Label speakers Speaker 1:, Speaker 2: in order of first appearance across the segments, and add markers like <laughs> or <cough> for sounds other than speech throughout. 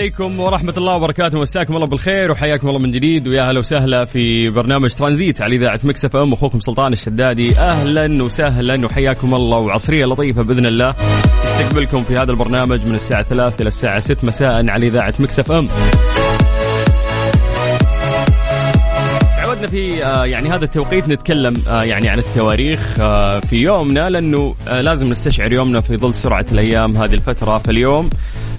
Speaker 1: عليكم ورحمة الله وبركاته. مساكم الله بالخير وحياكم الله من جديد. ويا هلا وسهلا في برنامج ترانزيت على إذاعة Mix FM. أخوكم سلطان الشدادي. أهلا وسهلا وحياكم الله وعصرية لطيفة بإذن الله. استقبلكم في هذا البرنامج من الساعة 3 إلى الساعة 6 مساء على إذاعة Mix FM. تعودنا في آه، يعني هذا التوقيت نتكلم آه، يعني عن التواريخ آه، في يومنا لأنه لازم نستشعر يومنا في ظل سرعة الأيام هذه الفترة. فاليوم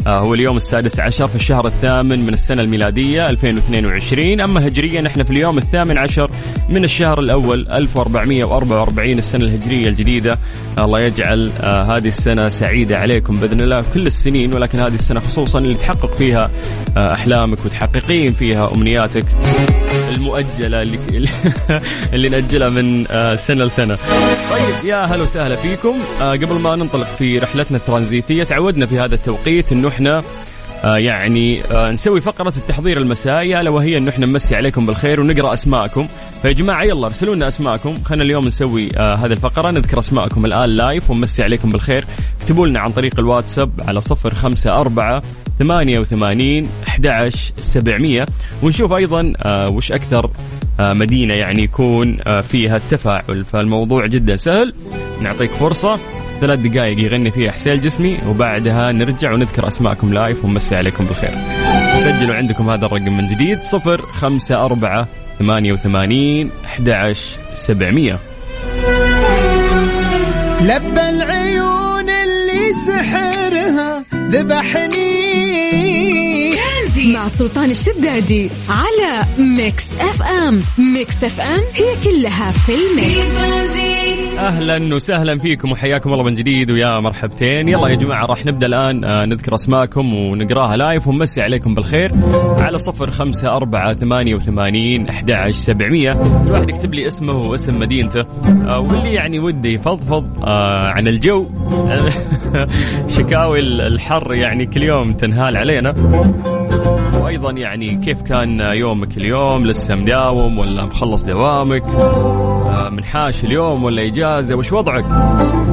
Speaker 1: هو اليوم السادس عشر في الشهر الثامن من السنة الميلادية 2022 أما هجريا إحنا في اليوم الثامن عشر من الشهر الأول 1444 السنة الهجرية الجديدة. الله يجعل آه، هذه السنة سعيدة عليكم بإذن الله كل السنين ولكن هذه السنة خصوصا اللي تحقق فيها آه، أحلامك وتحققين فيها أمنياتك المؤجلة اللي <laughs> اللي نأجلها من آه، سنة لسنة. طيب يا هلا وسهلا فيكم. آه، قبل ما ننطلق في رحلتنا الترانزيتية تعودنا في هذا التوقيت إنه إحنا آه، يعني آه، نسوي فقرة التحضير المسائي ألا وهي أنه إحنا نمسي عليكم بالخير ونقرأ أسماءكم. فيا جماعة يلا ارسلوا لنا أسماءكم. خلينا اليوم نسوي آه، هذه الفقرة نذكر أسماءكم الآن لايف ونمسي عليكم بالخير. اكتبوا لنا عن طريق الواتساب على صفر خمسة أربعة ثمانية وثمانين أحد سبعمية. ونشوف أيضا وش أكثر مدينة يعني يكون فيها التفاعل. فالموضوع جدا سهل. نعطيك فرصة. ثلاث دقائق يغني فيها حسين الجسمي وبعدها نرجع ونذكر أسماءكم live ونمسي عليكم بالخير. سجلوا عندكم هذا الرقم من جديد صفر خمسة أربعة ثمانية وثمانين أحد سبعمية.
Speaker 2: لبى العيون اللي سحرها ذبحني.
Speaker 3: مع سلطان الشدادي على Mix FM. Mix FM هي كلها في ال
Speaker 4: mix.
Speaker 1: أهلا وسهلا فيكم وحياكم الله من جديد ويا مرحبتين. يلا يا جماعة راح نبدأ الآن آه، نذكر أسماءكم ونقراها لايف ونمسي عليكم بالخير. على صفر خمسة أربعة ثمانية وثمانين أحد سبعمية. كل واحد يكتب لي اسمه واسم مدينته. آه، واللي يعني وده يفضفض آه، عن الجو. <laughs> شكاوي الحر يعني كل يوم تنهال علينا. وأيضا يعني كيف كان يومك اليوم؟ لسه مداوم ولا مخلص دوامك؟ منحاش اليوم ولا إجازة؟ وش وضعك؟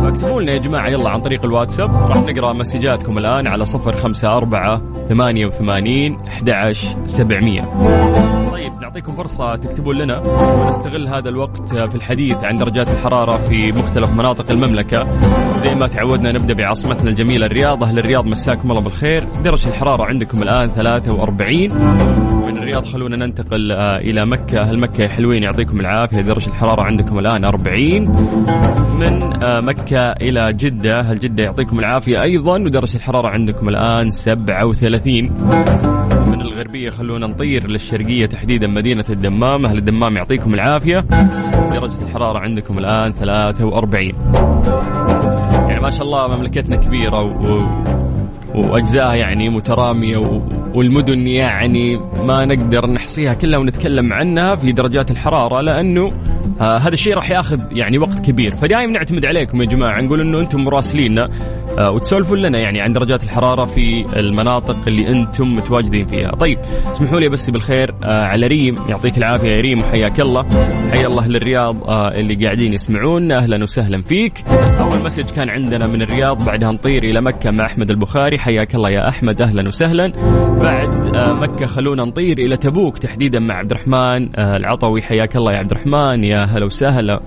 Speaker 1: اكتبوا لنا يا جماعة يلا عن طريق الواتساب. راح نقرأ مسجاتكم الآن على صفر خمسة أربعة ثمانية وثمانين أحد سبعمية. طيب نعطيكم فرصة تكتبون لنا ونستغل هذا الوقت في الحديث عن درجات الحرارة في مختلف مناطق المملكة. زي ما تعودنا نبدأ بعاصمتنا الجميلة الرياض أهل الرياض مساكم الله بالخير. درجة الحرارة عندكم الآن 43 من الرياض خلونا ننتقل آه، إلى مكة. أهل مكة يا حلوين يعطيكم العافية. درجة الحرارة عندكم الآن 40 من آه، مكة إلى جدة. أهل جدة يعطيكم العافية. أيضا ودرجة الحرارة عندكم الآن 37 من الغربية خلونا نطير للشرقية تحديدا مدينة الدمام. أهل الدمام يعطيكم العافية. درجة الحرارة عندكم الآن 43 يعني ما شاء الله مملكتنا كبيرة و... واجزائها يعني مترامية. والمدن يعني ما نقدر نحصيها كلها ونتكلم عنها في درجات الحرارة لأنه آه هذا الشيء راح ياخذ يعني وقت كبير فدائما نعتمد عليكم يا جماعة نقول إنه أنتم مراسليننا آه وتسولفوا لنا يعني عن درجات الحرارة في المناطق اللي أنتم متواجدين فيها. طيب اسمحوا لي بس بالخير آه على ريم يعطيك العافية يا ريم وحياك الله. حيا الله للرياض آه اللي قاعدين يسمعونا. أهلا وسهلا فيك. أول مسج كان عندنا من الرياض بعدها نطير إلى مكة مع أحمد البخاري. حياك الله يا أحمد أهلا وسهلا. بعد آه، مكة خلونا نطير إلى تبوك تحديدا مع عبد الرحمن آه، العطوي. حياك الله يا عبد الرحمن يا هلا وسهلا.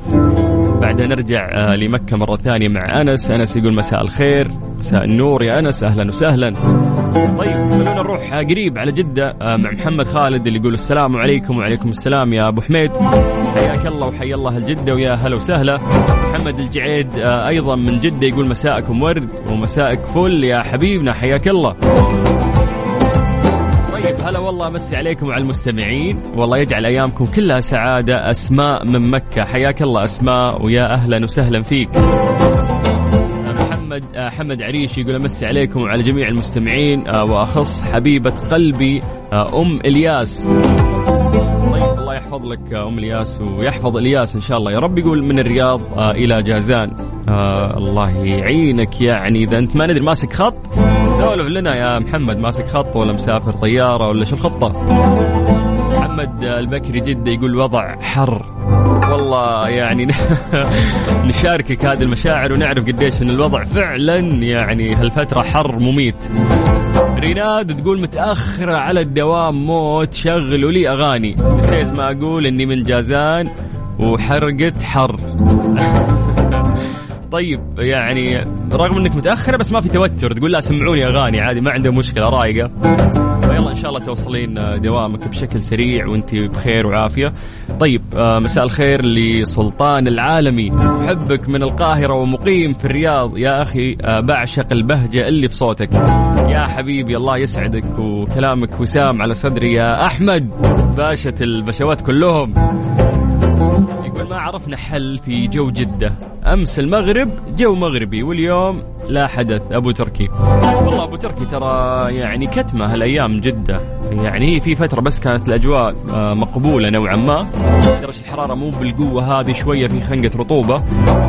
Speaker 1: بعدها نرجع آه، لمكة مرة ثانية مع أنس. أنس يقول مساء الخير مساء النور يا أنس أهلا وسهلا. طيب خلونا نروح قريب على جدة مع محمد خالد اللي يقول السلام عليكم وعليكم السلام يا أبو حميد. حياك الله وحيا الله الجدة ويا هلا وسهلا. محمد الجعيد أيضا من جدة يقول مساءكم ورد ومساءك فل يا حبيبنا حياك الله. هلا والله مسي عليكم وعلى المستمعين. والله يجعل أيامكم كلها سعادة. أسماء من مكة. حياك الله أسماء ويا أهلا وسهلا فيك. محمد آه، حمد عريش يقول أمسي عليكم وعلى جميع المستمعين. آه، وأخص حبيبة قلبي آه، أم إلياس. الله يحفظ لك أم إلياس ويحفظ إلياس إن شاء الله. يا رب يقول من الرياض إلى جازان. الله يعينك يعني. إذا أنت ما ندري ماسك خط؟ سولف لنا يا محمد ماسك خط ولا مسافر طيارة ولا شو الخطة؟ محمد البكري جدة يقول وضع حر. والله يعني <laughs> نشاركك هذه المشاعر ونعرف قديش إن الوضع فعلا يعني هالفترة حر مميت. ريناد تقول متأخرة على الدوام موت شغلوا لي أغاني. نسيت ما أقول إني من جازان وحرقت حر. <laughs> طيب يعني رغم إنك متأخرة بس ما في توتر تقول لا سمعوني أغاني عادي ما عنده مشكلة رايقه فيلا إن شاء الله توصلين دوامك بشكل سريع وأنت بخير وعافية. طيب آه، مساء الخير لسلطان العالمي. حبك من القاهرة ومقيم في الرياض. يا أخي آه، بعشق البهجة اللي في صوتك. يا حبيبي الله يسعدك وكلامك وسام على صدري. يا أحمد باشا البشوات كلهم. يقول ما عرفنا حل في جو جدة. أمس المغرب جو مغربي واليوم لا حدث. أبو تركي. والله أبو تركي ترى يعني كتمة هالأيام جدة. يعني هي في فترة بس كانت الأجواء آه، مقبولة نوعا ما. درجة الحرارة مو بالقوة هذه شوية في خنقة رطوبة.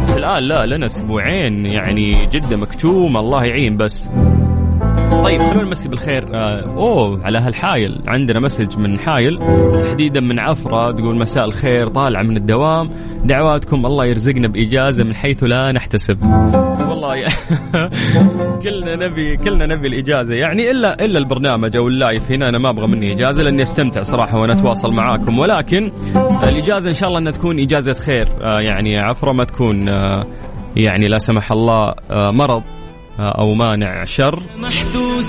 Speaker 1: بس الآن لا لنا أسبوعين يعني جدة مكتومة الله يعين بس. طيب خلونا نمسي بالخير. آه أوه على هالحايل. عندنا مسج من حايل تحديدا من عفرة تقول مساء الخير طالعه من الدوام. دعواتكم الله يرزقنا بإجازة من حيث لا نحتسب. والله يا <laughs> كلنا نبي كلنا نبي الإجازة. يعني إلا إلا البرنامج أو ال live هنا أنا ما أبغى مني إجازة لأني أستمتع صراحة وأنا أتواصل معاكم. ولكن الإجازة إن شاء الله أنها تكون إجازة خير. آه يعني عفرة ما تكون آه يعني لا سمح الله آه مرض. أو مانع شر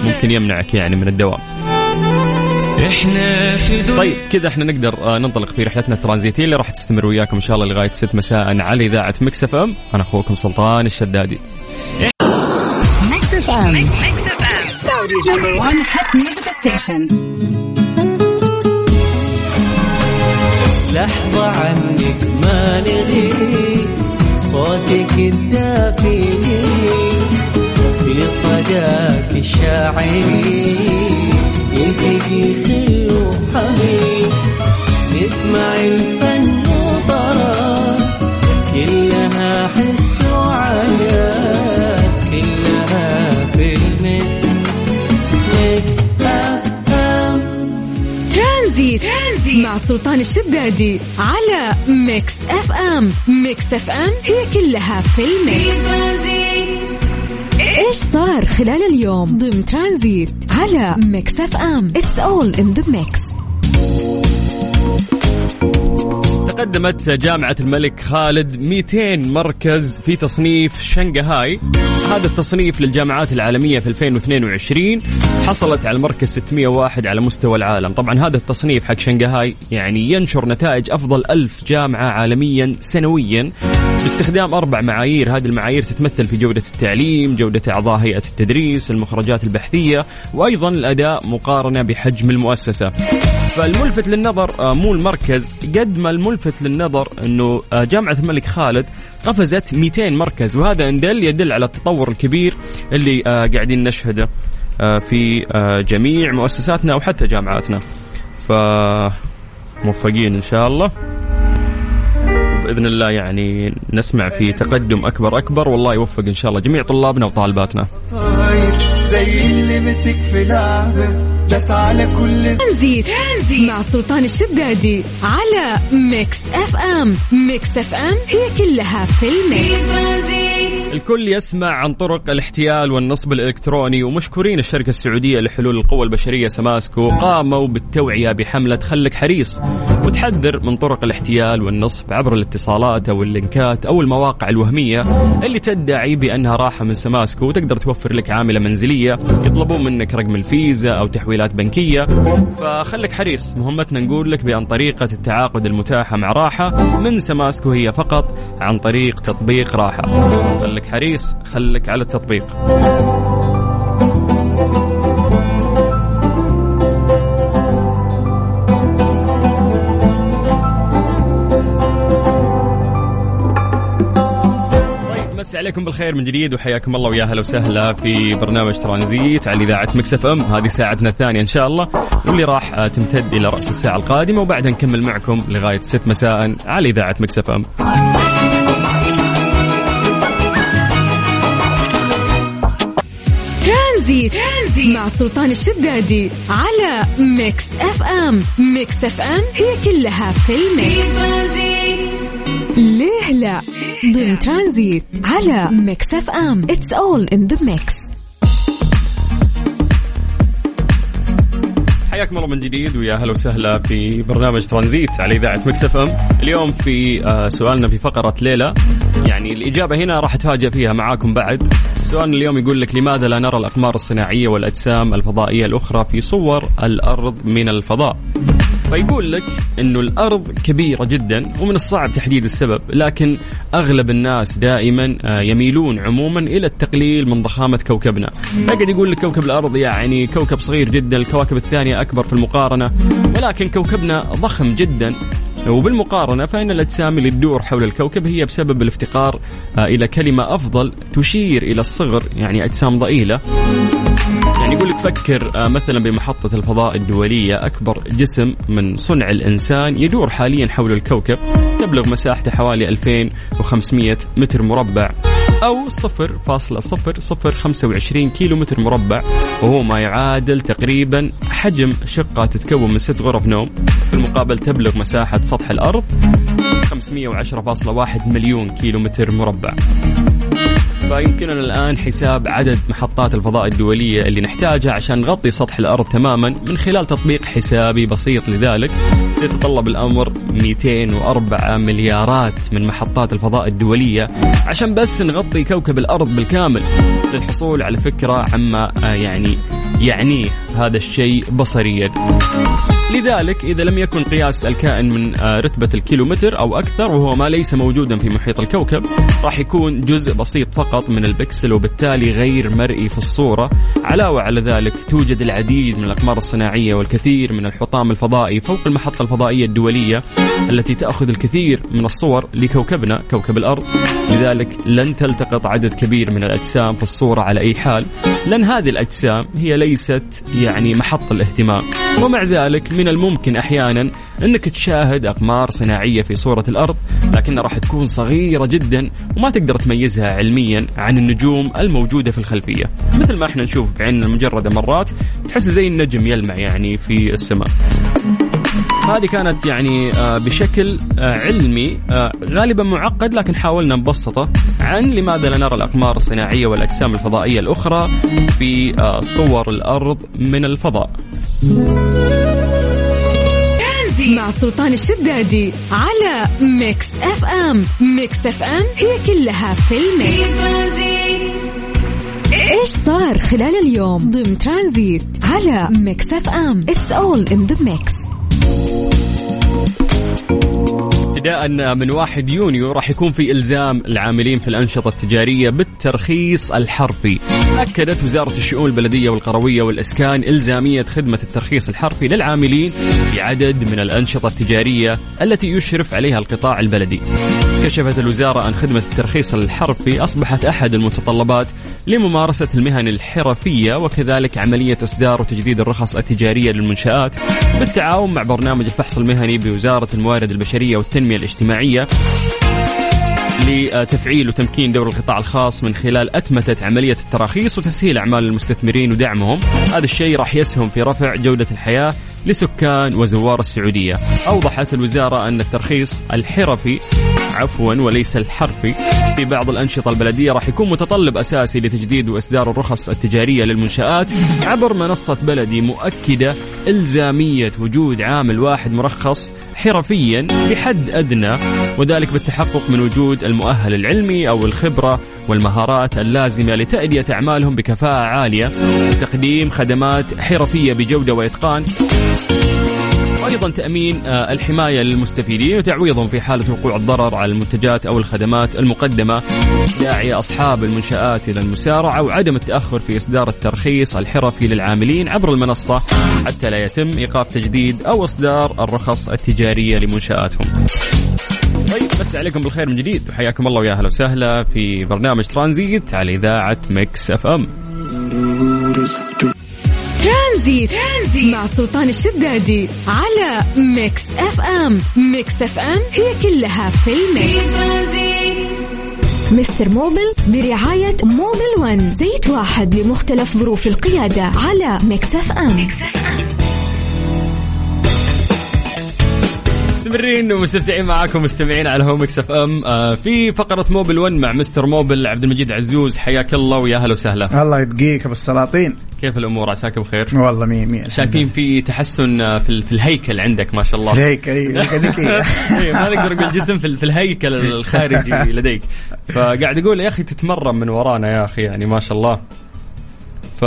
Speaker 1: ممكن يمنعك يعني من الدوام إحنا في طيب كذا إحنا نقدر آه، ننطلق في رحلتنا الترانزيتية اللي راح تستمر وياكم إن شاء الله لغاية 6 مساء على إذاعة Mix FM. أنا أخوكم سلطان الشدادي. مكس إف إم.
Speaker 5: لحظة عنك ما نغيب. الشاعري يلتقي خل وحبيب نسمع الفن وطرا كلها حس وعجب كلها في ال mix Mix FM
Speaker 3: ترانزيت, ترانزيت مع سلطان الشدادي على Mix FM. Mix FM هي كلها في ال mix. إيش صار خلال اليوم ضمن ترانزيت على Mix FM it's all in the mix
Speaker 1: تقدمت جامعة الملك خالد 200 مركز في تصنيف شنغهاي. هذا التصنيف للجامعات العالمية في 2022 حصلت على المركز 601 على مستوى العالم. طبعا هذا التصنيف حق شنغهاي يعني ينشر نتائج أفضل ألف جامعة عالميا سنويا. باستخدام أربع معايير. هذه المعايير تتمثل في جودة التعليم جودة أعضاء هيئة التدريس المخرجات البحثية وأيضا الأداء مقارنة بحجم المؤسسة. فالملفت للنظر آه، مو المركز. قد ما الملفت للنظر إنه آه، جامعة الملك خالد قفزت 200 مركز وهذا إن دل يدل على التطور الكبير اللي آه، قاعدين نشهده في جميع مؤسساتنا وحتى جامعاتنا. فموفقين إن شاء الله. بإذن الله يعني نسمع في تقدم أكبر أكبر والله يوفق إن شاء الله جميع طلابنا وطالباتنا.
Speaker 5: زي اللي مسك في لعبة.
Speaker 2: بس على كل
Speaker 3: ترانزيت. مع سلطان الشدادي على Mix FM. Mix FM هي كلها في ال
Speaker 4: mix.
Speaker 1: الكل يسمع عن طرق الاحتيال والنصب الإلكتروني ومشكورين الشركة السعودية لحلول القوى البشرية سماسكو. قاموا بالتوعية بحملة خلك حريص وتحذر من طرق الاحتيال والنصب عبر الاتصالات أو اللينكات أو المواقع الوهمية اللي تدعي بأنها راحة من سماسكو وتقدر توفر لك عاملة منزلية يطلبون منك رقم الفيزا أو تحويلات بنكية. فخلك حريص مهمتنا نقول لك بأن طريقة التعاقد المتاحة مع راحة من سماسكو هي فقط عن طريق تطبيق راحة. خلك حريص خلك على التطبيق. مسي عليكم بالخير من جديد وحياكم الله ويا هلا وسهلا في برنامج ترانزيت على إذاعة Mix FM. هذه ساعتنا الثانية إن شاء الله واللي راح آه، تمتد إلى رأس الساعة القادمة وبعدها نكمل معكم لغاية 6 مساء على إذاعة Mix FM.
Speaker 3: ترانزيت. ترانزيت مع سلطان الشدادي على Mix FM. Mix FM هي كلها في
Speaker 4: في
Speaker 3: ال mix.
Speaker 4: ترانزيت
Speaker 3: ليه لا؟ ضمن ترانزيت على Mix FM. It's all in the mix
Speaker 1: حياكم الله من جديد ويا هلا وسهلا في برنامج ترانزيت على إذاعة Mix FM. اليوم في آه، سؤالنا في فقرة ليه لا. يعني الإجابة هنا راح اتفاجئ فيها معاكم بعد. سؤالنا اليوم يقول لك لماذا لا نرى الأقمار الصناعية والأجسام الفضائية الأخرى في صور الأرض من الفضاء؟ فيقول لك إنه الأرض كبيرة جدا ومن الصعب تحديد السبب لكن أغلب الناس دائما آه، يميلون عموما إلى التقليل من ضخامة كوكبنا. لكن يقول لك كوكب الأرض يعني كوكب صغير جدا الكواكب الثانية أكبر في المقارنة ولكن كوكبنا ضخم جدا. وبالمقارنة فإن الأجسام اللي تدور حول الكوكب هي بسبب الافتقار آه، إلى كلمة أفضل تشير إلى الصغر يعني أجسام ضئيلة. يعني يقول لك فكر آه، مثلا بمحطة الفضاء الدولية أكبر جسم من صنع الإنسان يدور حاليا حول الكوكب تبلغ مساحته حوالي 2500 متر مربع أو 0.0025 كيلو متر مربع وهو ما يعادل تقريبا حجم شقة تتكون من ست غرف نوم. في المقابل تبلغ مساحة سطح الأرض 510.1 مليون كيلو متر مربع. فيمكننا الآن حساب عدد محطات الفضاء الدولية اللي نحتاجها عشان نغطي سطح الأرض تماما من خلال تطبيق حسابي بسيط لذلك. سيتطلب الأمر 204 مليارات من محطات الفضاء الدولية عشان بس نغطي كوكب الأرض بالكامل للحصول على فكرة عما آه، يعني يعنيه هذا الشيء بصريا. لذلك إذا لم يكن قياس الكائن من آه، رتبة الكيلومتر أو أكثر وهو ما ليس موجودا في محيط الكوكب راح يكون جزء بسيط فقط من البكسل وبالتالي غير مرئي في الصورة. علاوة على ذلك توجد العديد من الأقمار الصناعية والكثير من الحطام الفضائي فوق المحطة الفضائية الدولية التي تأخذ الكثير من الصور لكوكبنا كوكب الأرض. لذلك لن تلتقط عدد كبير من الأجسام في الصورة على أي حال. لأن هذه الأجسام هي ليست يعني محط الاهتمام. ومع ذلك من الممكن أحيانا أنك تشاهد أقمار صناعية في صورة الأرض لكنها راح تكون صغيرة جدا وما تقدر تميزها علميا عن النجوم الموجودة في الخلفية. مثل ما إحنا نشوف بعيننا المجردة مرات تحس زي النجم يلمع يعني في السماء. هذه كانت يعني آه، بشكل آه، علمي آه، غالبا معقد لكن حاولنا نبسطه عن لماذا لا نرى الأقمار الصناعية والأجسام الفضائية الأخرى في صور الأرض من الفضاء.
Speaker 3: مع سلطان الشدادي على Mix FM. Mix FM هي كلها في ال
Speaker 4: mix.
Speaker 3: إيش صار خلال اليوم؟ ضمن ترانزيت على Mix FM. It's all in the mix Thank you.
Speaker 1: ابتداء من 1 يونيو راح يكون في إلزام العاملين في الأنشطة التجارية بالترخيص الحرفي. أكدت وزارة الشؤون البلدية والقروية والإسكان إلزامية خدمة الترخيص الحرفي للعاملين في عدد من الأنشطة التجارية التي يشرف عليها القطاع البلدي. كشفت الوزارة ان خدمة الترخيص الحرفي أصبحت أحد المتطلبات لممارسة المهن الحرفية وكذلك عملية إصدار وتجديد الرخص التجارية للمنشآت بالتعاون مع برنامج الفحص المهني بوزارة الموارد البشرية والتنمية الاجتماعية لتفعيل وتمكين دور القطاع الخاص من خلال أتمتة عملية التراخيص وتسهيل أعمال المستثمرين ودعمهم. هذا الشيء راح يسهم في رفع جودة الحياة لسكان وزوار السعودية. أوضحت الوزارة أن الترخيص الحرفي عفوا وليس الحرفي في بعض الأنشطة البلدية راح يكون متطلب أساسي لتجديد وإصدار الرخص التجارية للمنشآت عبر منصة بلدي مؤكدة إلزامية وجود عامل واحد مرخص حرفيا بحد أدنى وذلك بالتحقق من وجود المؤهل العلمي أو الخبرة والمهارات اللازمة لتأدية أعمالهم بكفاءة عالية وتقديم خدمات حرفية بجودة وإتقان وأيضا تأمين آه، الحماية للمستفيدين وتعويضهم في حالة وقوع الضرر على المنتجات أو الخدمات المقدمة داعي أصحاب المنشآت إلى المسارعة وعدم التأخر في إصدار الترخيص الحرفي للعاملين عبر المنصة حتى لا يتم إيقاف تجديد أو إصدار الرخص التجارية لمنشآتهم. طيب أمسي عليكم بالخير من جديد وحياكم الله ويا أهلا وسهلا في برنامج ترانزيت على إذاعة Mix FM.
Speaker 3: ترانزيت, ترانزيت مع سلطان الشدادي على Mix FM Mix FM هي كلها في ال mix Mister Mobil برعاية Mobil One زيت واحد لمختلف ظروف القيادة على Mix FM, Mix FM.
Speaker 1: مستمرين ومستمتعين معاكم مستمعين على Mix FM. آه في فقرة Mobil 1 مع Mister Mobil عبد المجيد عزوز. حياك الله ويا أهلا وسهلا.
Speaker 2: الله يبقيك أبو السلاطين.
Speaker 1: كيف الأمور؟ عساك بخير؟
Speaker 2: والله مية مية.
Speaker 1: شايفين في تحسن آه، في, في الهيكل عندك ما شاء الله.
Speaker 2: الهيكل <laughs> إي
Speaker 1: ما نقدر نقول جسم في, في الهيكل الخارجي <laughs> لديك. فقاعد أقول يا أخي تتمرن من ورانا يا أخي يعني ما شاء الله. ف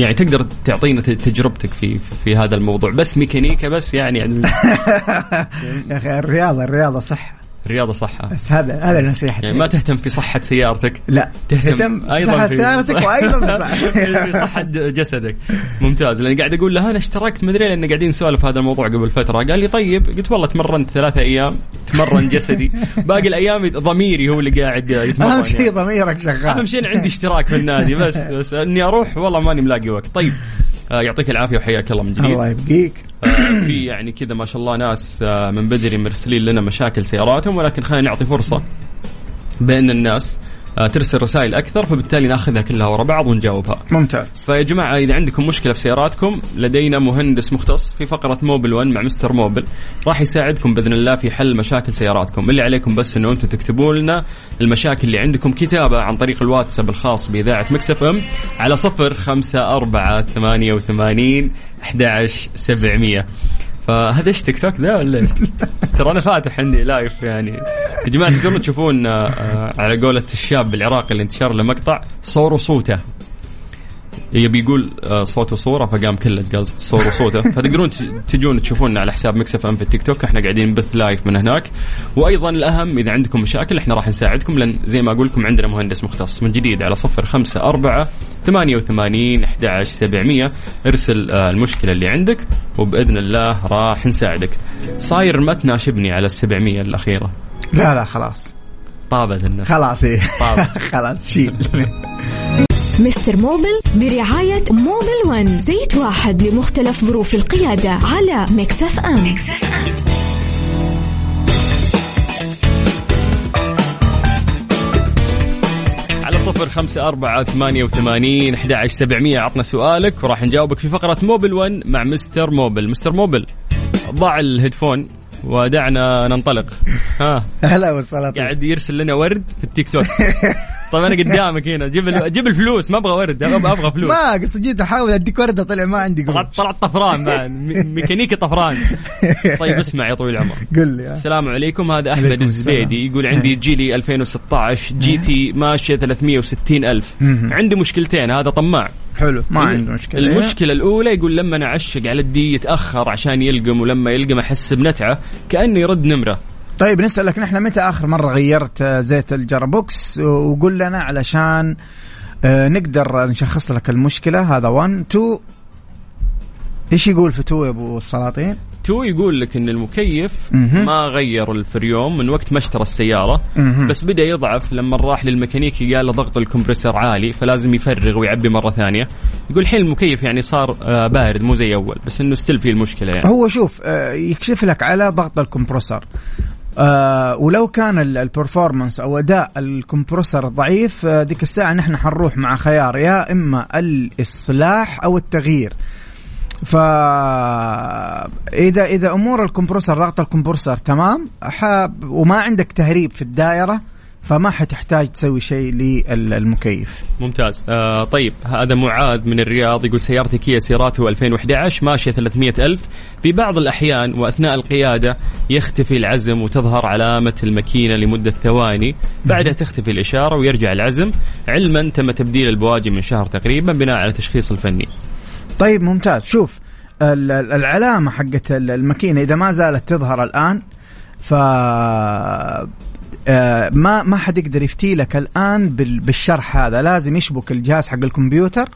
Speaker 1: يعني تقدر تعطينا تجربتك في في هذا الموضوع. بس ميكانيكا بس يعني, يعني <laughs>
Speaker 2: يا أخي الرياضة الرياضة صح
Speaker 1: الرياضه صحة.
Speaker 2: بس هذا هذا نصيحتي.
Speaker 1: يعني ما تهتم في صحة سيارتك.
Speaker 2: لا تهتم, تهتم أيضا صحة في سيارتك
Speaker 1: وأيضا <laughs> صحة. جسدك. ممتاز. لاني قاعد أقول له أنا اشتركت مدري لأن قاعدين نسولف هذا الموضوع قبل فترة. قال لي طيب. قلت والله تمرنت ثلاثة أيام تمرن جسدي. <laughs> باقي الأيام ضميري هو اللي قاعد يتمرن
Speaker 2: أهم شيء يعني. ضميرك شغال.
Speaker 1: أهم شيء عندي اشتراك في النادي بس <laughs> بس إني أروح والله ماني ملاقي وقت. طيب. آه، يعطيك العافية وحياك الله من جديد.
Speaker 2: الله يبقيك.
Speaker 1: في يعني كذا ما شاء الله ناس آه، من بدري مرسلين لنا مشاكل سياراتهم ولكن خلينا نعطي فرصة بين الناس آه، ترسل رسائل أكثر فبالتالي ناخذها كلها ورا بعض ونجاوبها.
Speaker 2: ممتاز.
Speaker 1: فيا جماعة إذا عندكم مشكلة في سياراتكم لدينا مهندس مختص في فقرة موبل 1 مع مستر موبل راح يساعدكم بإذن الله في حل مشاكل سياراتكم، اللي عليكم بس إنه أنتم تكتبوا لنا المشاكل اللي عندكم كتابة عن طريق الواتساب الخاص بإذاعة Mix FM على 0 5 4 88 11 700 فهذا إيش تيك توك ذا ولا إيش؟ <laughs> ترى أنا فاتح عندي live يعني. يا جماعة تقدرون تشوفون آه، على قولة الشاب العراقي اللي انتشر له مقطع صور وصوته يبي يقول آه، صوت وصورة فقام كله قال صور وصوته <laughs> فتقدرون تجون تشوفونا على حساب Mix FM في التيك توك. إحنا قاعدين نبث live من هناك. وأيضا الأهم إذا عندكم مشاكل إحنا راح نساعدكم لأن زي ما أقول لكم عندنا مهندس مختص من جديد على صفر خمسة أربعة ثمانية وثمانين أحد سبعمية. ارسل آه، المشكلة اللي عندك وبإذن الله راح نساعدك. صاير ما تناشبني على السبعمية الأخيرة.
Speaker 2: لا لا خلاص.
Speaker 1: طابت الناس
Speaker 2: خلاص إيه. <laughs> خلاص شيل. <laughs>
Speaker 3: Mister Mobil برعاية Mobil One زيت واحد لمختلف ظروف القيادة على Mix FM, Mix FM.
Speaker 1: على صفر خمسة أربعة ثمانية وثمانين أحد عشر سبعمية. عطنا سؤالك وراح نجاوبك في فقرة Mobil One مع Mister Mobil. Mister Mobil ضع ال headphone ودعنا ننطلق. ها. <laughs>
Speaker 2: هلا وسهلا
Speaker 1: قاعد يرسل لنا ورد في التيك توك. <laughs> طيب أنا قدامك هنا. جيب جيب الفلوس. ما أبغى ورد أبغى فلوس.
Speaker 2: ما قصدي جيت أحاول أديك وردة طلع ما عندي
Speaker 1: طلعت طلعت طفران بعد. ميكانيكي طفران. <laughs> طيب اسمع يا طويل العمر.
Speaker 2: قل لي
Speaker 1: السلام عليكم. هذا أحمد الزبيدي يقول عندي Geely 2016 GT ماشية 360 ألف. عندي مشكلتين هذا طماع.
Speaker 2: حلو ما عنده مشكلة.
Speaker 1: المشكلة الأولى يقول لما أنا أعشق على ال D يتأخر عشان يلقم ولما يلقم أحس بنتعة كأنه يرد نمرة.
Speaker 2: طيب نسألك نحن متى آخر مرة غيرت زيت ال gearbox؟ وقول لنا علشان آه، نقدر نشخص لك المشكلة. هذا 1 2 إيش يقول في 2 يا أبو السلاطين؟
Speaker 1: تو يقول لك إن المكيف ما غير الفريون من وقت ما اشترى السياره بس بدأ يضعف لما راح للميكانيكي قال له ضغط ال compressor عالي فلازم يفرغ ويعبي مرة ثانية. يقول الحين المكيف يعني صار آه، بارد مو زي أول بس إنه still فيه المشكلة يعني.
Speaker 2: هو شوف آه، يكشف لك على ضغط ال compressor آه ولو كان ال- ال performance أو أداء ال compressor ضعيف آه ديك الساعة نحن حنروح مع خيار يا إما الإصلاح أو التغيير ف اذا إذا أمور ال compressor ضغط ال compressor تمام. وما عندك تهريب في الدائرة فما حتحتاج تسوي شيء للمكيف.
Speaker 1: ممتاز. آه طيب هذا معاذ من الرياض يقول سيارتي كيا سيراتو 2011 ماشية 300 ألف. في بعض الأحيان وأثناء القيادة يختفي العزم وتظهر علامة الماكينة لمدة ثواني. بعدها تختفي الإشارة ويرجع العزم. علما تم تبديل البواجي من شهر تقريبا بناء على تشخيص الفني.
Speaker 2: طيب ممتاز. شوف ال- ال- العلامة حقت ال- الماكينة إذا ما زالت تظهر الآن ف آه، ما ما حد يقدر يفتي لك الآن بال- بالشرح هذا لازم يشبك الجهاز حق الكمبيوتر.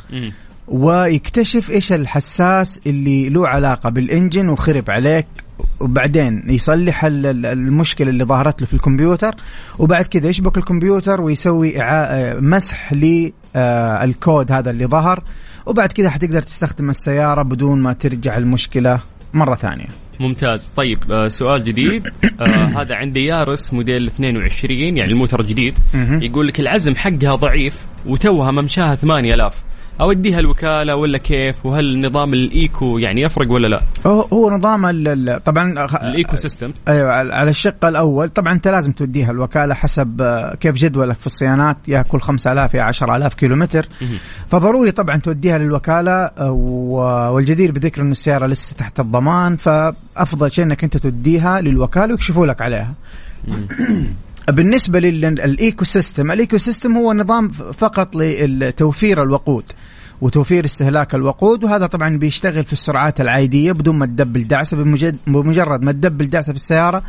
Speaker 2: ويكتشف إيش الحساس اللي له علاقة بالإنجن وخرب عليك وبعدين يصلح ال- ال- المشكلة اللي ظهرت له في الكمبيوتر وبعد كذا يشبك الكمبيوتر ويسوي آه، مسح للكود هذا اللي ظهر وبعد كذا حتقدر تستخدم السيارة بدون ما ترجع المشكلة مرة ثانية
Speaker 1: ممتاز. طيب آه سؤال جديد. آه <coughs> هذا عندي Yaris موديل 22 يعني الموتر الجديد.
Speaker 2: مهم.
Speaker 1: يقول لك العزم حقها ضعيف وتوها ممشاها 8000 أوديها الوكالة ولا كيف؟ وهل نظام ال eco يعني يفرق ولا لا؟
Speaker 2: هو هو نظام طبعا خ-
Speaker 1: ال eco
Speaker 2: system. أيوه على الشق الأول طبعا أنت لازم توديها الوكالة حسب آه، كيف جدولك في الصيانات. يا كل 5000 يا 10000 كيلومتر.
Speaker 1: مهم.
Speaker 2: فضروري طبعا توديها للوكالة آه، والجدير بذكر إنه السيارة لسه تحت الضمان. فأفضل شيء إنك أنت توديها للوكالة ويكشفوا لك عليها. <clears throat> بالنسبة لل eco system ال eco system هو نظام فقط لتوفير الوقود وتوفير استهلاك الوقود وهذا طبعا بيشتغل في السرعات العادية بدون ما تدبل دعسه بمجرد ما تدبل دعسه في السيارة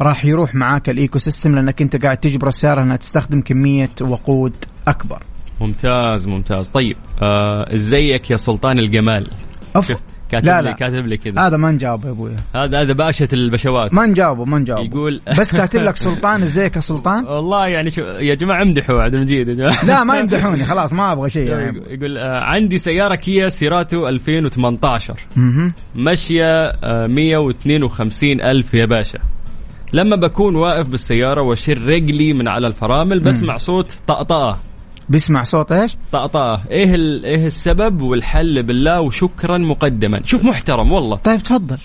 Speaker 2: راح يروح معاك ال eco system لأنك أنت قاعد تجبر السيارة إنها تستخدم كمية وقود أكبر.
Speaker 1: ممتاز ممتاز. طيب آه إزيك يا سلطان الجمال؟
Speaker 2: أف...
Speaker 1: كاتب
Speaker 2: لا،
Speaker 1: لي
Speaker 2: لا.
Speaker 1: كاتب لي كذا.
Speaker 2: هذا ما نجاوب يا ابويا
Speaker 1: هذا هذا باشا البشوات.
Speaker 2: ما نجاوبه ما نجاوبه.
Speaker 1: يقول <laughs>
Speaker 2: بس كاتب لك سلطان ازيك يا سلطان
Speaker 1: والله يعني شو يا جماعة امدحوا عبد المجيد يا جماعة.
Speaker 2: لا ما يمدحوني خلاص ما أبغى شيء يعني.
Speaker 1: يقول آه عندي سيارة كيا سيراتو 2018
Speaker 2: مهم.
Speaker 1: ماشية آه، 152 ألف يا باشا. لما بكون واقف بالسيارة واشر رجلي من على الفرامل بسمع صوت طقطقة.
Speaker 2: بيسمع صوت إيش؟
Speaker 1: طقطقة. إيه ال- إيه السبب والحل بالله وشكرا مقدما. شوف محترم والله.
Speaker 2: طيب تفضل.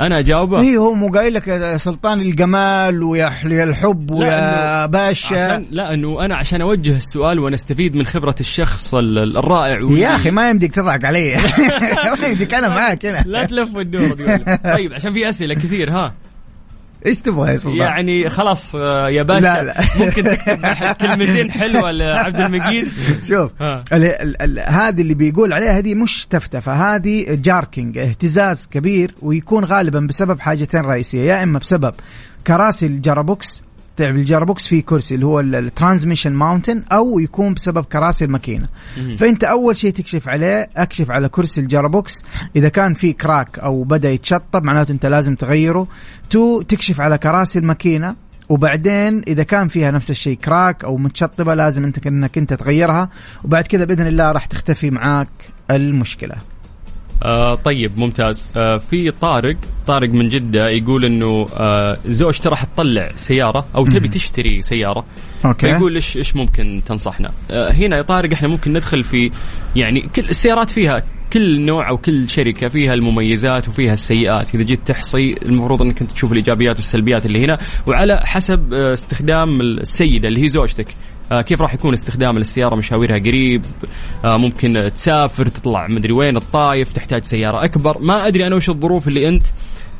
Speaker 1: أنا أجاوبه؟
Speaker 2: اي هو مو قايل لك يا سلطان الجمال ويا الحب ويا باشا؟
Speaker 1: عشان لا إنه أنا عشان أوجه السؤال ونستفيد من خبرة الشخص ال- ال- الرائع
Speaker 2: يا أخي ما يمديك تضحك علي. <laughs> ما يمديك أنا معاك هنا.
Speaker 1: لا تلف وتدور تقول. طيب عشان في أسئلة كثير ها.
Speaker 2: إيش تبغى يا سلطان؟
Speaker 1: يعني خلاص آه، يا باشا
Speaker 2: لا، لا.
Speaker 1: ممكن تكتب كلمتين حلوة لعبد المجيد <laughs>
Speaker 2: شوف
Speaker 1: ها.
Speaker 2: ال- ال- ال- هذه اللي بيقول عليها هذه مش تفتفه هذه jerking اهتزاز كبير ويكون غالبا بسبب حاجتين رئيسية يا إما بسبب كراسي ال gearbox تعرف ال gearbox فيه كرسي اللي هو ال transmission mounting أو يكون بسبب كراسي
Speaker 1: الماكينة.
Speaker 2: فأنت أول شيء تكشف عليه أكشف على كرسي ال gearbox إذا كان في crack أو بدأ يتشطب معناته أنت لازم تغيره. تو تكشف على كراسي الماكينة. وبعدين إذا كان فيها نفس الشيء crack أو متشطبة لازم أنت انك أنت تغيرها. وبعد كذا بإذن الله راح تختفي معاك المشكلة.
Speaker 1: آه طيب ممتاز. آه في طارق طارق من جدة يقول إنه آه زوجته راح تطلع سيارة أو تبي تشتري سيارة.
Speaker 2: okay.
Speaker 1: فيقول إيش إيش ممكن تنصحنا؟ آه هنا يا طارق إحنا ممكن ندخل في يعني كل السيارات فيها كل نوع أو كل شركة فيها المميزات وفيها السيئات. إذا جيت تحصي المفروض إنك أنت تشوف الإيجابيات والسلبيات اللي هنا. وعلى حسب آه، استخدام السيدة اللي هي زوجتك. كيف راح يكون استخدام للسياره مشاويرها قريب؟ آه، ممكن تسافر تطلع مدري وين الطايف تحتاج سيارة أكبر. ما أدري أنا وش الظروف اللي أنت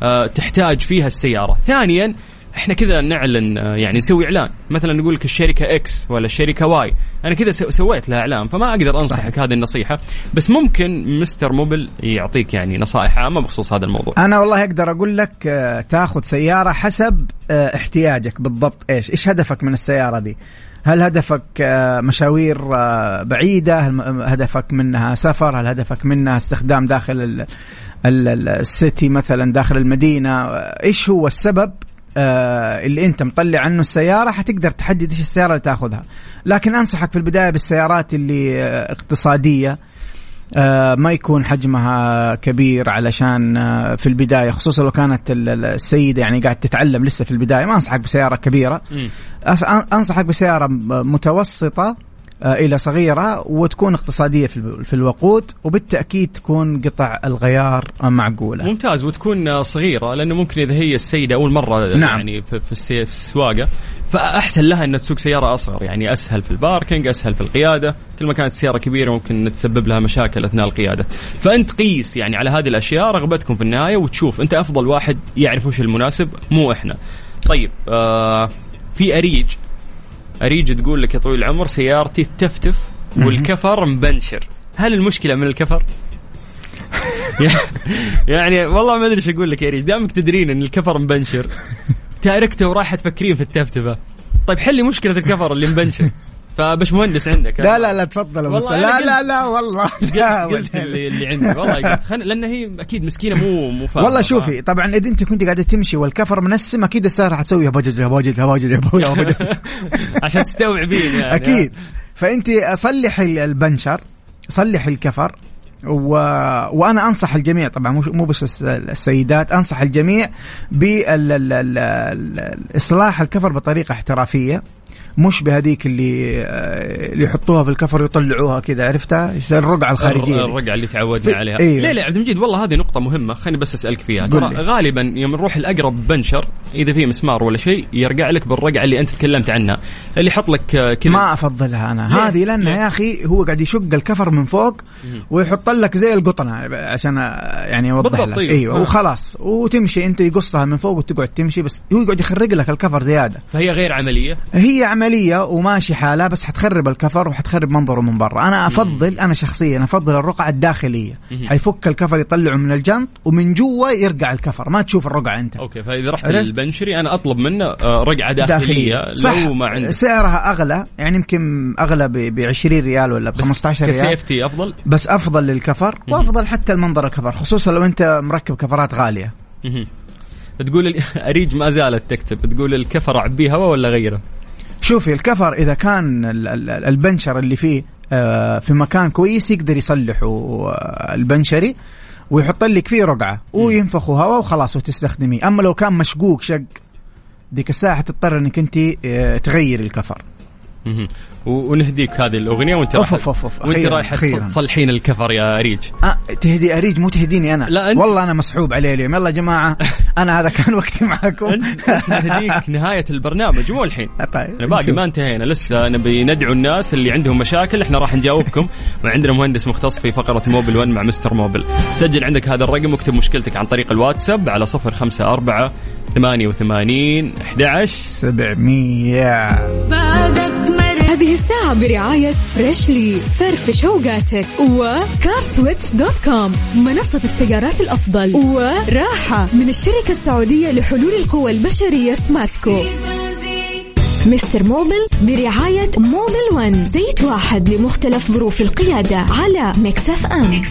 Speaker 1: آه، تحتاج فيها السيارة. ثانيا إحنا كذا نعلن آه، يعني نسوي إعلان. مثلا نقول لك الشركة X ولا الشركة Y أنا كذا سو- سويت لها إعلان فما أقدر أنصحك هذه النصيحة. بس ممكن Mister Mobil يعطيك يعني نصائح عامة بخصوص هذا الموضوع.
Speaker 2: أنا والله أقدر أقول لك آه، تأخذ سيارة حسب آه، احتياجك. بالضبط. إيش؟ إيش هدفك من السيارة دي؟ هل هدفك آه، مشاوير آه، بعيدة؟ هل هدفك منها سفر؟ هل هدفك منها استخدام داخل ال- ال- ال- ال city مثلا داخل المدينة؟ إيش هو السبب آه، اللي أنت مطلع عنه السيارة؟ حتقدر تحدد إيش السيارة اللي تأخذها. لكن أنصحك في البداية بالسيارات اللي اقتصادية. ما يكون حجمها كبير علشان آه، في البداية خصوصا لو كانت ال- ال- السيدة يعني قاعد تتعلم لسه في البداية ما
Speaker 1: أنصحك
Speaker 2: بسيارة كبيرة. أنصحك بسيارة متوسطة آه، إلى صغيرة وتكون اقتصادية في ال- في الوقود وبالتأكيد تكون قطع الغيار آه، معقولة.
Speaker 1: ممتاز وتكون صغيرة لأنه ممكن إذا هي السيدة أول مرة
Speaker 2: نعم.
Speaker 1: يعني في السواقة فأحسن لها انها تسوق سيارة أصغر. يعني أسهل في ال parking أسهل في القيادة. كل ما كانت السياره كبيرة ممكن تسبب لها مشاكل أثناء القيادة. فأنت قيس يعني على هذه الأشياء رغبتكم في النهاية وتشوف أنت أفضل واحد يعرف وش المناسب مو إحنا. طيب آه في أريج. أريج تقول لك يا طويل العمر سيارتي تفتف والكفر مبنشر. هل المشكلة من الكفر؟ <laughs> <laughs> يعني والله ما أدري إيش أقول لك يا أريج دامك تدرين إن الكفر مبنشر. <laughs> تاركته ورايحة تفكرين في التفتفة. طيب حلي مشكلة الكفر اللي مبنشر فبش مهندس عندك.
Speaker 2: لا لا لا تفضل
Speaker 1: والله
Speaker 2: لا
Speaker 1: قلت-
Speaker 2: لا لا والله. لا
Speaker 1: قلت, قلت اللي, اللي عندي. والله قلت. خل... لأن هي أكيد مسكينة مو مو.
Speaker 2: والله شوفي طبعا إذا أنت كنت قاعدة تمشي والكفر منسم أكيد السياره حتسوي يا بجد يا بجد يا بجد يا بجد. <laughs>
Speaker 1: عشان تستوعبين يعني.
Speaker 2: أكيد. فأنت صلح ال- البنشر صلح الكفر. و... وأنا أنصح الجميع طبعا مو بس الس- السيدات أنصح الجميع باصلاح الكفر بطريقة احترافية. مش بهذيك اللي آه، اللي يحطوها في الكفر ويطلعوها كذا عرفتها يصير
Speaker 1: الرقعة
Speaker 2: الخارجية.
Speaker 1: الرقعة اللي تعودنا عليها
Speaker 2: أيوه.
Speaker 1: لا لا عبد المجيد والله هذه نقطة مهمة خليني بس أسألك فيها ترى. غالبا يوم نروح الأقرب بنشر إذا في مسمار ولا شيء يرجع لك بالرقعة اللي أنت تكلمت عنها اللي يحط لك آه، كذا
Speaker 2: ما أفضلها أنا
Speaker 1: ليه؟
Speaker 2: هذه
Speaker 1: ليه؟
Speaker 2: يا أخي هو قاعد يشق الكفر من فوق ويحط لك زي القطنة عشان يعني اوضح
Speaker 1: بالضبط،
Speaker 2: لك
Speaker 1: أيوه.
Speaker 2: أيوه
Speaker 1: آه.
Speaker 2: وخلاص وتمشي أنت يقصها من فوق وتقعد تمشي بس هو يقعد يخرج لك الكفر زيادة
Speaker 1: فهي غير عملية
Speaker 2: هي عملية وماشي حالها بس حتخرب الكفر وحتخرب منظره من برا. أنا أفضل أنا شخصيا أفضل الرقعة
Speaker 1: الداخلية.
Speaker 2: حيفك الكفر يطلعه من الجنط ومن جوا يرجع الكفر. ما تشوف الرقعة أنت.
Speaker 1: أوكي فإذا رحت؟ للبنشري أنا أطلب منه آه، رقعة داخلية,
Speaker 2: صح
Speaker 1: لو ما عندك
Speaker 2: سعرها أغلى يعني يمكن أغلى ب 20 ريال ولا ب
Speaker 1: بس
Speaker 2: 15 ريال.
Speaker 1: ك safety أفضل؟
Speaker 2: بس أفضل للكفر. وأفضل حتى المنظر الكفر خصوصا لو أنت مركب كفرات
Speaker 1: غالية. تقول <laughs> أريج ما زالت تكتب تقول الكفر أعبيه هواء ولا غيره؟
Speaker 2: شوفي الكفر إذا كان ال- ال- البنشر اللي فيه آه، في مكان كويس يقدر يصلحه آه، البنشري ويحط لك فيه رقعة وينفخوا هواء وخلاص وتستخدميه. أما لو كان مشقوق شق ديك الساعة تضطر إنك أنت آه، تغير الكفر.
Speaker 1: ونهديك هذه الأغنية وأنت
Speaker 2: أوف
Speaker 1: رايحة
Speaker 2: أوف أوف.
Speaker 1: وأنت
Speaker 2: أخيراً،
Speaker 1: رايحة
Speaker 2: أخيراً.
Speaker 1: تصلحين الكفر يا أريج.
Speaker 2: آه تهدي أريج مو تهديني أنا.
Speaker 1: لا، أنت-
Speaker 2: والله أنا مسحوب عليه اليوم. يلا يا جماعة <laughs> أنا هذا كان وقتي معاكم
Speaker 1: أنت نهديك <laughs> نهاية البرنامج مو الحين. <laughs>
Speaker 2: طيب.
Speaker 1: باقي. ما انتهينا لسه نبي ندعو الناس اللي عندهم مشاكل إحنا راح نجاوبكم. وعندنا مهندس مختص في فقرة Mobil 1 مع Mister Mobil سجل عندك هذا الرقم واكتب مشكلتك عن طريق الواتساب على 054 88 11
Speaker 2: 700
Speaker 4: بعدك
Speaker 3: هذه الساعة برعاية Freshly فرفش اوقاتك و CarSwitch dot com منصة السيارات الأفضل وراحة من الشركة السعودية لحلول القوى البشرية سماسكو Mister Mobil برعاية Mobil One زيت واحد لمختلف ظروف القيادة على Mix FM.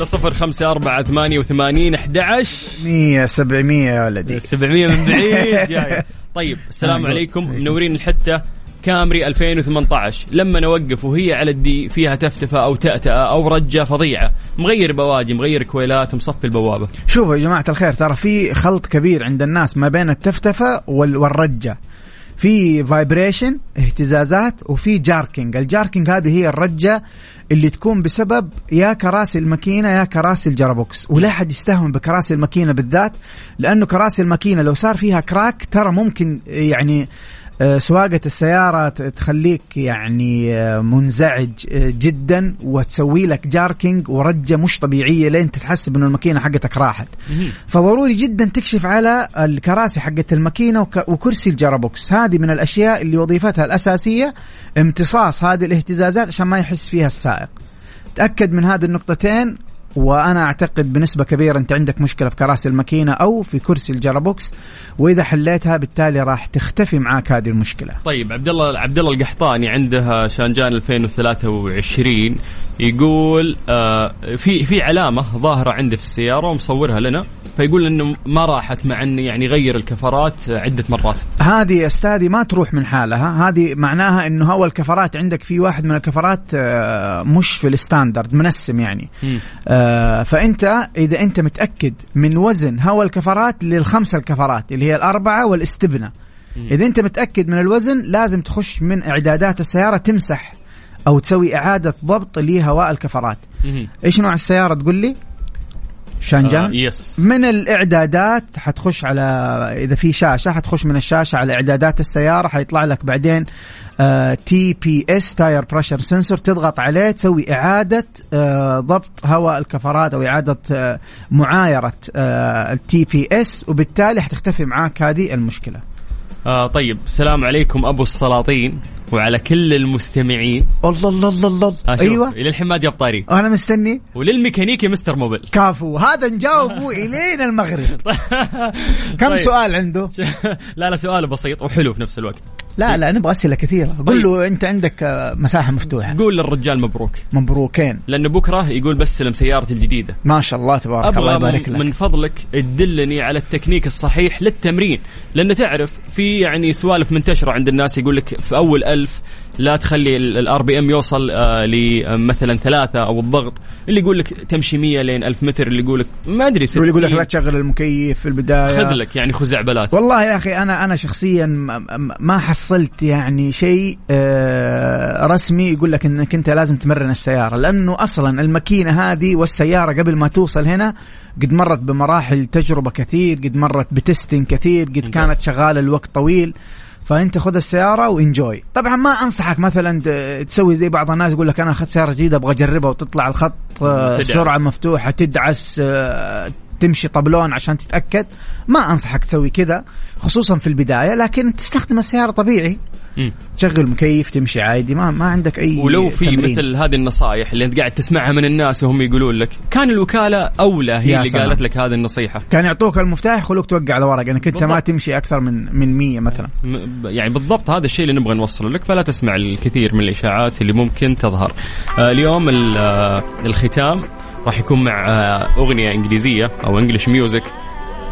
Speaker 1: على 054 88 11
Speaker 2: 100 700 يا ولدي.
Speaker 1: 700 من بعيد <laughs> جاي. طيب السلام
Speaker 2: آه،
Speaker 1: عليكم. منورين الحتة Camry 2018 لما نوقف وهي على ال D فيها تفتفة أو تأتأة أو رجة فظيعة. مغير بواجي مغير كويلات مصفي البوابة.
Speaker 2: شوفوا يا جماعة الخير ترى في خلط كبير عند الناس ما بين التفتفة وال- والرجة. في vibration اهتزازات وفي jerking ال jerking هذه هي الرجة اللي تكون بسبب يا كراسي الماكينة يا كراسي ال gearbox. ولا حد يستهون بكراسي الماكينة بالذات لأنه كراسي الماكينة لو صار فيها كراك ترى ممكن يعني سواقة السيارة تخليك يعني آه، منزعج آه، جدا وتسوي لك جاركينج ورجة مش طبيعية لين تتحسب انه الماكينة حقتك راحت. فضروري جدا تكشف على الكراسي حقت الماكينة وك- وكرسي الجرابوكس. هذه من الأشياء اللي وظيفتها الأساسية امتصاص هذه الاهتزازات عشان ما يحس فيها السائق. تأكد من هذه النقطتين. وأنا أعتقد بنسبة كبيرة أنت عندك مشكلة في كراسي الماكينة أو في كرسي ال gearbox وإذا حليتها بالتالي راح تختفي معاك هذه المشكلة.
Speaker 1: طيب عبد الله عبد الله القحطاني عنده Changan 2023 يقول آه في في علامة ظاهرة عنده في السيارة ومصورها لنا فيقول إنه ما راحت مع إنه يعني غير الكفرات عدة مرات.
Speaker 2: هذه أستاذي ما تروح من حالها. هذه معناها إنه هو الكفرات عندك في واحد من الكفرات آه، مش في ال standard منسم يعني. آه، فأنت إذا أنت متأكد من وزن هوا الكفرات للخمسة الكفرات اللي هي الأربعة والاستبنه إذا أنت متأكد من الوزن لازم تخش من إعدادات السيارة تمسح. أو تسوي إعادة ضبط لهواء الكفرات. إيش نوع السيارة تقول لي؟ Changan.
Speaker 1: آه yes
Speaker 2: من الإعدادات؟ حتخش على إذا في شاشة حتخش من الشاشة على إعدادات السيارة حيطلع لك بعدين TPS tire pressure sensor تضغط عليه تسوي إعادة آه، ضبط هواء الكفرات أو إعادة آه، معايرة ال TPS وبالتالي حتختفي معاك هذه المشكلة.
Speaker 1: آه طيب السلام عليكم أبو السلاطين. وعلى كل المستمعين.
Speaker 2: الله الله الله الله أيوه.
Speaker 1: إلى الحين ما جاب طاري
Speaker 2: أنا مستني.
Speaker 1: وللميكانيكي Mister Mobil.
Speaker 2: كافو. هذا نجاوبه الين المغرب. <laughs> كم
Speaker 1: طيب.
Speaker 2: سؤال عنده؟ <laughs>
Speaker 1: لا لا سؤال بسيط وحلو في نفس الوقت.
Speaker 2: لا لا. نبغى أسئلة كثيرة. قول له أنت عندك آه، مساحة مفتوحة.
Speaker 1: قول للرجال مبروك.
Speaker 2: مبروكين.
Speaker 1: لأنه بكرة يقول بستلم سيارتي الجديدة.
Speaker 2: ما شاء الله تبارك الله يبارك
Speaker 1: من,
Speaker 2: لك.
Speaker 1: من فضلك تدلني على التكنيك الصحيح للتمرين. لأن تعرف في يعني سوالف منتشرة عند الناس يقول لك في أول ألف لا تخلي ال RPM يوصل آه لمثلا ثلاثة أو الضغط. اللي يقول لك تمشي 100 لين 1000 متر اللي يقول لك ما أدري
Speaker 2: واللي يقول لك
Speaker 1: 60.
Speaker 2: لا تشغل المكيف في البداية.
Speaker 1: خذ لك يعني خزعبلات.
Speaker 2: والله يا أخي أنا أنا شخصيا ما- حصلت يعني شيء آه، رسمي يقول لك إنك أنت لازم تمرن السيارة. لأنه أصلا الماكينة هذه والسيارة قبل ما توصل هنا قد مرت بمراحل تجربة كثير قد مرت بتستين كثير قد. كانت شغالة الوقت طويل. فأنت خذ السيارة وإنجوي. طبعا ما أنصحك مثلا تسوي زي بعض الناس يقول لك أنا أخذت سيارة جديدة أبغى أجربها وتطلع الخط. سرعه مفتوحه تدعس آه، تمشي طبلون عشان تتأكد. ما أنصحك تسوي كذا خصوصا في البداية لكن تستخدم السيارة طبيعي. تشغل مكيف تمشي عادي ما ما عندك أي
Speaker 1: ولو في
Speaker 2: تمرين.
Speaker 1: مثل هذه النصائح اللي أنت قاعد تسمعها من الناس وهم يقولون لك كان الوكالة أولى هي اللي
Speaker 2: سلام.
Speaker 1: قالت لك هذه النصيحة
Speaker 2: كان يعطوك المفتاح يخلوك توقع على ورق إنك أنت ما. تمشي أكثر من من 100 مثلا
Speaker 1: يعني بالضبط هذا الشيء اللي نبغى نوصله لك فلا تسمع الكثير من الإشاعات اللي ممكن تظهر. آه اليوم ال- آه الختام راح يكون مع آه أغنية إنجليزية أو English music.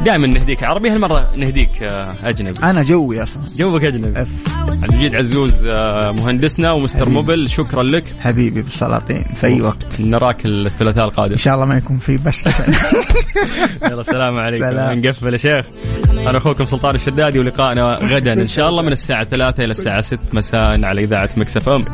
Speaker 1: دائما نهديك عربي هالمرة نهديك آه أجنبي.
Speaker 2: أنا جوي أصلا
Speaker 1: جوك أجنبي.
Speaker 2: أف.
Speaker 1: عبد المجيد عزوز آه مهندسنا ومستر
Speaker 2: حبيبي.
Speaker 1: موبل شكرا لك
Speaker 2: حبيبي بالسلاطين في أي وقت
Speaker 1: نراك الثلاثاء القادم.
Speaker 2: إن شاء الله ما يكون في بس <laughs>
Speaker 1: يلا السلام عليكم
Speaker 2: سلام.
Speaker 1: نقفل يا شيخ أنا أخوكم سلطان الشدادي ولقائنا غدا إن شاء الله من الساعة 3 إلى الساعة 6 مساء على إذاعة مكسف
Speaker 4: أم